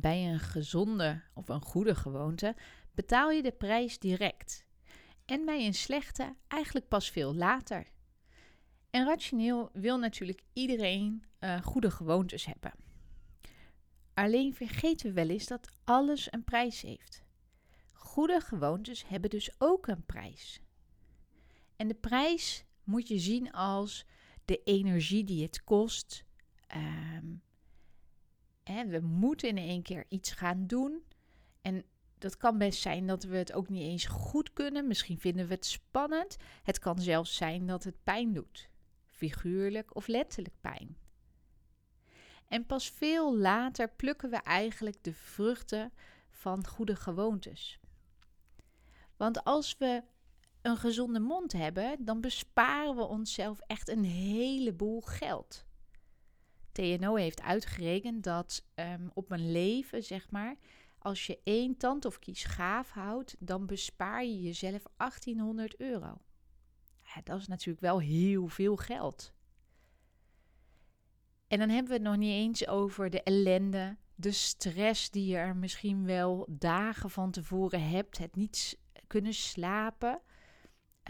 Bij een gezonde of een goede gewoonte betaal je de prijs direct. En bij een slechte eigenlijk pas veel later. En rationeel wil natuurlijk iedereen uh, goede gewoontes hebben. Alleen vergeten we wel eens dat alles een prijs heeft. Goede gewoontes hebben dus ook een prijs. En de prijs moet je zien als de energie die het kost, ehm, we moeten in één keer iets gaan doen. En dat kan best zijn dat we het ook niet eens goed kunnen. Misschien vinden we het spannend. Het kan zelfs zijn dat het pijn doet, figuurlijk of letterlijk pijn. En pas veel later plukken we eigenlijk de vruchten van goede gewoontes. Want als we een gezonde mond hebben, dan besparen we onszelf echt een heleboel geld. TNO heeft uitgerekend dat um, op een leven, zeg maar, als je één tand of kies gaaf houdt, dan bespaar je jezelf 1800 euro. Ja, dat is natuurlijk wel heel veel geld. En dan hebben we het nog niet eens over de ellende, de stress die je er misschien wel dagen van tevoren hebt, het niet kunnen slapen.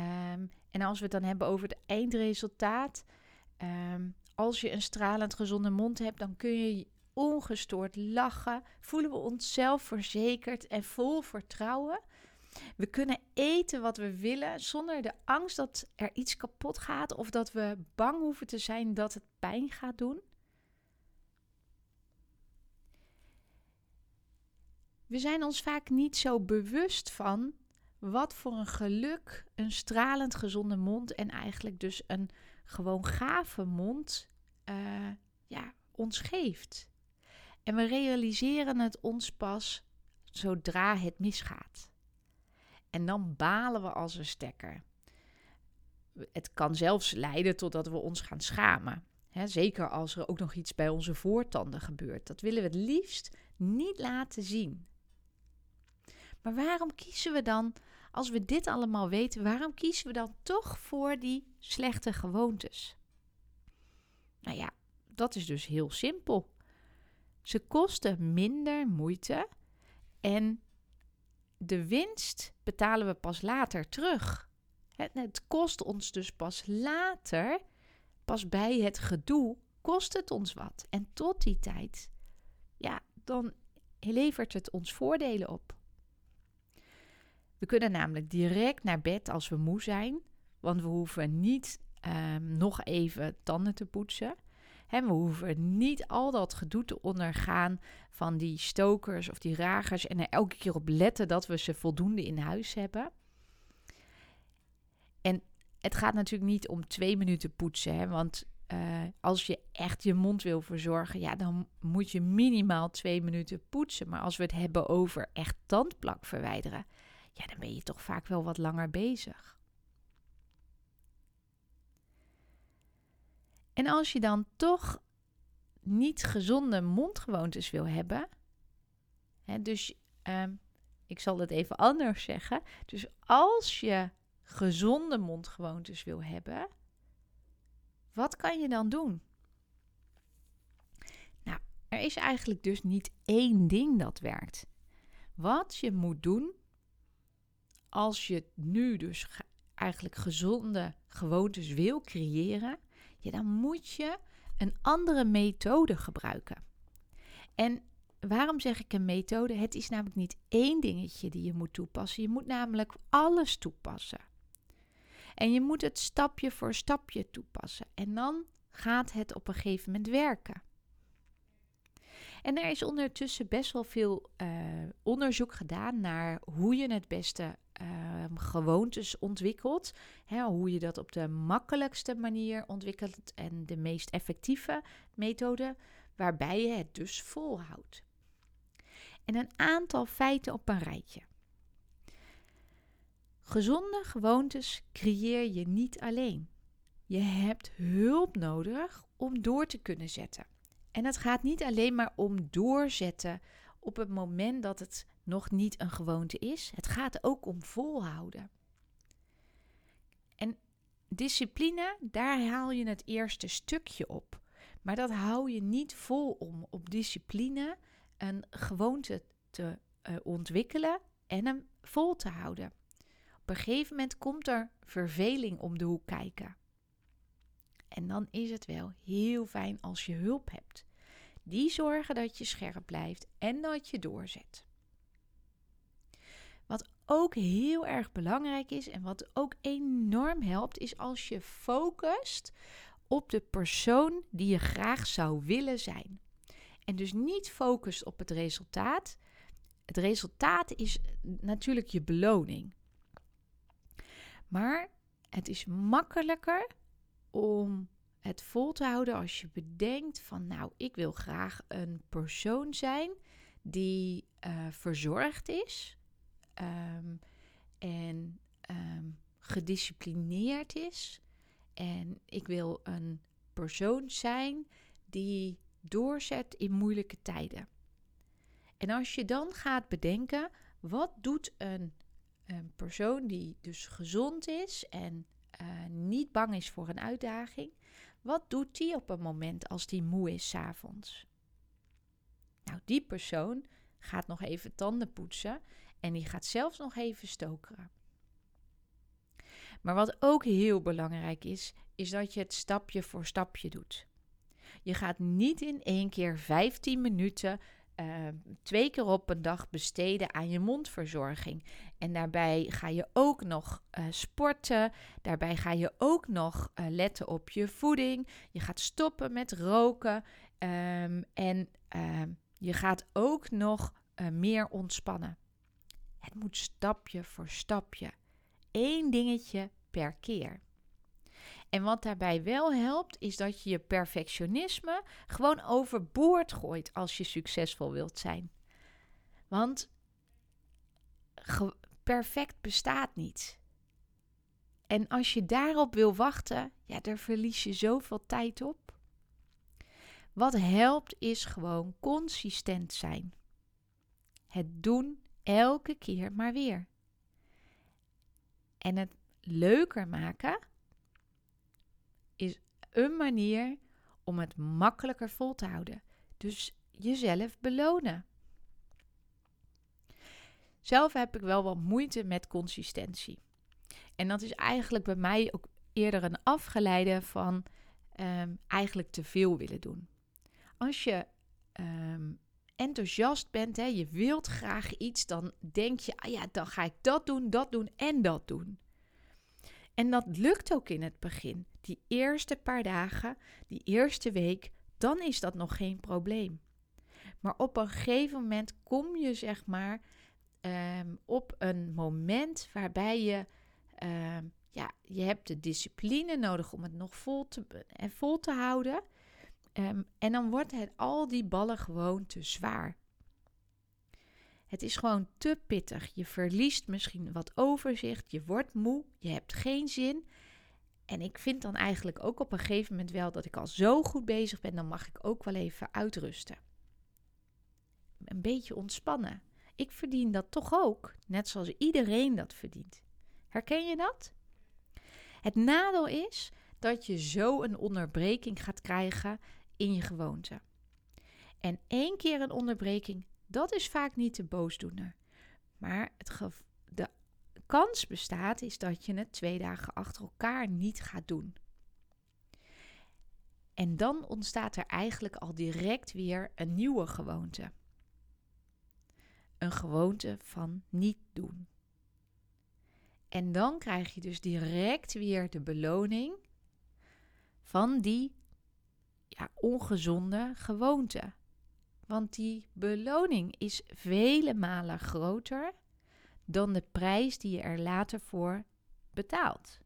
Um, en als we het dan hebben over het eindresultaat, um, als je een stralend gezonde mond hebt, dan kun je ongestoord lachen. Voelen we onszelf verzekerd en vol vertrouwen. We kunnen eten wat we willen zonder de angst dat er iets kapot gaat of dat we bang hoeven te zijn dat het pijn gaat doen. We zijn ons vaak niet zo bewust van wat voor een geluk een stralend gezonde mond en eigenlijk dus een gewoon gave mond uh, ja, ons geeft. En we realiseren het ons pas zodra het misgaat. En dan balen we als een stekker. Het kan zelfs leiden totdat we ons gaan schamen. zeker als er ook nog iets bij onze voortanden gebeurt. Dat willen we het liefst niet laten zien. Maar waarom kiezen we dan, als we dit allemaal weten, waarom kiezen we dan toch voor die slechte gewoontes? Nou ja, dat is dus heel simpel. Ze kosten minder moeite en de winst betalen we pas later terug. Het, kost ons dus pas later, pas bij het gedoe, kost het ons wat. En tot die tijd, ja, dan levert het ons voordelen op. We kunnen namelijk direct naar bed als we moe zijn, want we hoeven niet um, nog even tanden te poetsen. we hoeven niet al dat gedoe te ondergaan van die stokers of die ragers en er elke keer op letten dat we ze voldoende in huis hebben. En het gaat natuurlijk niet om twee minuten poetsen, hè, want uh, als je echt je mond wil verzorgen, ja, dan moet je minimaal twee minuten poetsen. Maar als we het hebben over echt tandplak verwijderen, ja, dan ben je toch vaak wel wat langer bezig. En als je dan toch niet gezonde mondgewoontes wil hebben, hè, dus ehm, ik zal het even anders zeggen. Dus als je gezonde mondgewoontes wil hebben, wat kan je dan doen? Nou, er is eigenlijk dus niet één ding dat werkt. Wat je moet doen als je nu dus eigenlijk gezonde gewoontes wil creëren, dan moet je een andere methode gebruiken. En waarom zeg ik een methode? Het is namelijk niet één dingetje die je moet toepassen. Je moet namelijk alles toepassen. En je moet het stapje voor stapje toepassen. En dan gaat het op een gegeven moment werken. En er is ondertussen best wel veel uh, onderzoek gedaan naar hoe je het beste uh, gewoontes ontwikkelt. Hè, hoe je dat op de makkelijkste manier ontwikkelt en de meest effectieve methode, waarbij je het dus volhoudt. En een aantal feiten op een rijtje. Gezonde gewoontes creëer je niet alleen. Je hebt hulp nodig om door te kunnen zetten. En het gaat niet alleen maar om doorzetten op het moment dat het nog niet een gewoonte is. Het gaat ook om volhouden. En discipline, daar haal je het eerste stukje op. Maar dat hou je niet vol om op discipline een gewoonte te uh, ontwikkelen en hem vol te houden. Op een gegeven moment komt er verveling om de hoek kijken. En dan is het wel heel fijn als je hulp hebt. Die zorgen dat je scherp blijft en dat je doorzet. Wat ook heel erg belangrijk is en wat ook enorm helpt, is als je focust op de persoon die je graag zou willen zijn. En dus niet focust op het resultaat. Het resultaat is natuurlijk je beloning. Maar het is makkelijker om het vol te houden als je bedenkt van nou, ik wil graag een persoon zijn die uh, verzorgd is um, en um, gedisciplineerd is. En ik wil een persoon zijn die doorzet in moeilijke tijden. En als je dan gaat bedenken, wat doet een, persoon die dus gezond is en uh, niet bang is voor een uitdaging, wat doet die op een moment als die moe is s'avonds? Nou, die persoon gaat nog even tanden poetsen en die gaat zelfs nog even stokeren. Maar wat ook heel belangrijk is, is dat je het stapje voor stapje doet. Je gaat niet in één keer 15 minuten uh, twee keer op een dag besteden aan je mondverzorging. En daarbij ga je ook nog uh, sporten. Daarbij ga je ook nog uh, letten op je voeding. Je gaat stoppen met roken. Um, en ehm, je gaat ook nog meer ontspannen. Het moet stapje voor stapje. Eén dingetje per keer. En wat daarbij wel helpt, is dat je je perfectionisme gewoon overboord gooit als je succesvol wilt zijn. Want perfect bestaat niet. En als je daarop wil wachten, ja, daar verlies je zoveel tijd op. Wat helpt is gewoon consistent zijn. Het doen elke keer maar weer. En het leuker maken is een manier om het makkelijker vol te houden. Dus jezelf belonen. Zelf heb ik wel wat moeite met consistentie. En dat is eigenlijk bij mij ook eerder een afgeleide van um, eigenlijk te veel willen doen. Als je um, enthousiast bent, hè, je wilt graag iets, dan denk je, ah ja, dan ga ik dat doen, dat doen en dat doen. En dat lukt ook in het begin. Die eerste paar dagen, die eerste week, dan is dat nog geen probleem. Maar op een gegeven moment kom je, zeg maar, um, op een moment waarbij je, um, ja, je hebt de discipline nodig om het nog vol te, en vol te houden. Um, en dan wordt het al die ballen gewoon te zwaar. Het is gewoon te pittig. Je verliest misschien wat overzicht, je wordt moe, je hebt geen zin. En ik vind dan eigenlijk ook op een gegeven moment wel dat ik al zo goed bezig ben, dan mag ik ook wel even uitrusten. Een beetje ontspannen. Ik verdien dat toch ook, net zoals iedereen dat verdient. Herken je dat? Het nadeel is dat je zo een onderbreking gaat krijgen in je gewoonte. En één keer een onderbreking, dat is vaak niet de boosdoener. Maar het de kans bestaat is dat je het twee dagen achter elkaar niet gaat doen. En dan ontstaat er eigenlijk al direct weer een nieuwe gewoonte. Een gewoonte van niet doen. En dan krijg je dus direct weer de beloning van die ja, ongezonde gewoonte. Want die beloning is vele malen groter dan de prijs die je er later voor betaalt.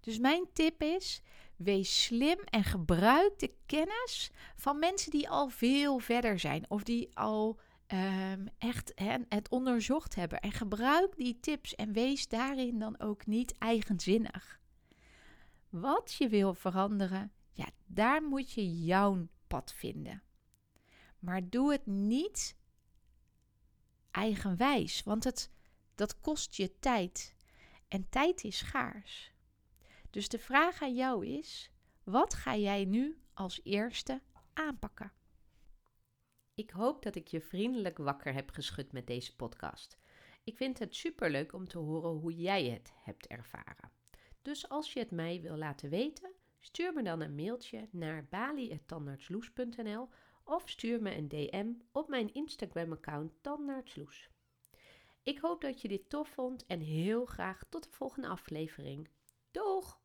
Dus mijn tip is: wees slim en gebruik de kennis van mensen die al veel verder zijn of die al um, echt het onderzocht hebben. En gebruik die tips en wees daarin dan ook niet eigenzinnig. Wat je wil veranderen, ja, daar moet je jouw pad vinden. Maar doe het niet eigenwijs, want het, dat kost je tijd. En tijd is schaars. Dus de vraag aan jou is: wat ga jij nu als eerste aanpakken? Ik hoop dat ik je vriendelijk wakker heb geschud met deze podcast. Ik vind het superleuk om te horen hoe jij het hebt ervaren. Dus als je het mij wil laten weten, stuur me dan een mailtje naar bali.tandartsloes.nl of stuur me een DM op mijn Instagram-account Tandartsloes. Ik hoop dat je dit tof vond en heel graag tot de volgende aflevering. Doeg!